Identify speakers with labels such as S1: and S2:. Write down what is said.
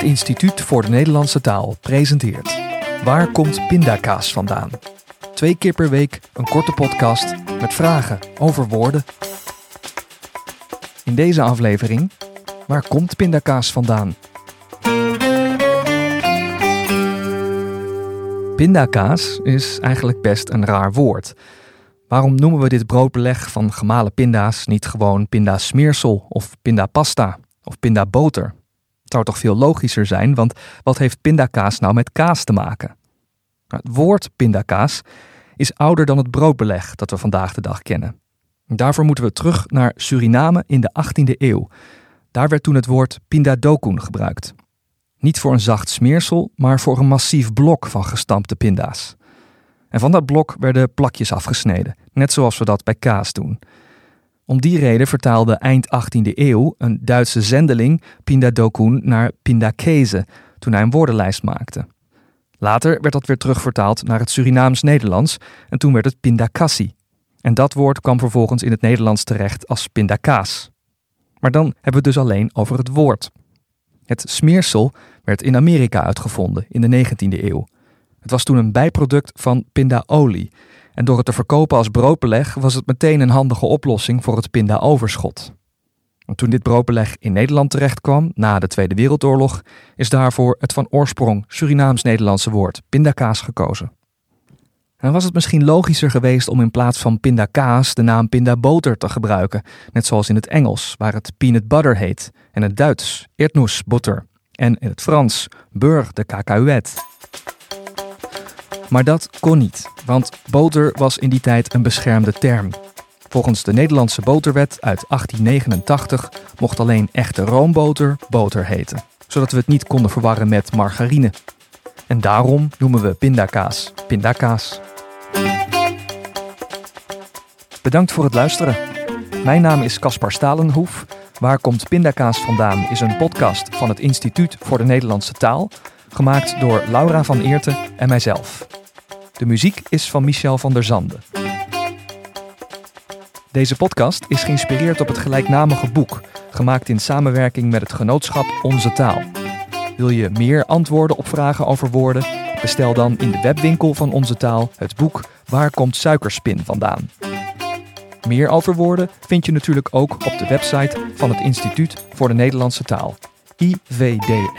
S1: Het Instituut voor de Nederlandse Taal presenteert Waar komt pindakaas vandaan? Twee keer per week een korte podcast met vragen over woorden. In deze aflevering Waar komt pindakaas vandaan? Pindakaas is eigenlijk best een raar woord. Waarom noemen we dit broodbeleg van gemalen pinda's niet gewoon pindasmeersel of pindapasta of pindaboter? Zou toch veel logischer zijn, want wat heeft pindakaas nou met kaas te maken? Nou, het woord pindakaas is ouder dan het broodbeleg dat we vandaag de dag kennen. Daarvoor moeten we terug naar Suriname in de 18e eeuw. Daar werd toen het woord pindadokun gebruikt. Niet voor een zacht smeersel, maar voor een massief blok van gestampte pinda's. En van dat blok werden plakjes afgesneden, net zoals we dat bij kaas doen. Om die reden vertaalde eind 18e eeuw een Duitse zendeling pindadokun naar pindakese toen hij een woordenlijst maakte. Later werd dat weer terugvertaald naar het Surinaams-Nederlands en toen werd het pindakassi. En dat woord kwam vervolgens in het Nederlands terecht als pindakaas. Maar dan hebben we het dus alleen over het woord. Het smeersel werd in Amerika uitgevonden in de 19e eeuw. Het was toen een bijproduct van pindaolie. En door het te verkopen als broodbeleg was het meteen een handige oplossing voor het pindaoverschot. toen dit broodbeleg in Nederland terechtkwam na de Tweede Wereldoorlog, is daarvoor het van oorsprong Surinaams-Nederlandse woord pindakaas gekozen. En was het misschien logischer geweest om in plaats van pindakaas de naam pindaboter te gebruiken, net zoals in het Engels, waar het peanut butter heet, en het Duits Erdnussbutter, en in het Frans beurre de cacahuète. Maar dat kon niet, want boter was in die tijd een beschermde term. Volgens de Nederlandse boterwet uit 1889 mocht alleen echte roomboter boter heten, zodat we het niet konden verwarren met margarine. En daarom noemen we pindakaas pindakaas. Bedankt voor het luisteren. Mijn naam is Caspar Stalenhoef. Waar komt pindakaas vandaan is een podcast van het Instituut voor de Nederlandse Taal, gemaakt door Laura van Eerten en mijzelf. De muziek is van Michel van der Zanden. Deze podcast is geïnspireerd op het gelijknamige boek, gemaakt in samenwerking met het genootschap Onze Taal. Wil je meer antwoorden op vragen over woorden? Bestel dan in de webwinkel van Onze Taal het boek Waar komt suikerspin vandaan? Meer over woorden vind je natuurlijk ook op de website van het Instituut voor de Nederlandse Taal, ivdnt.org.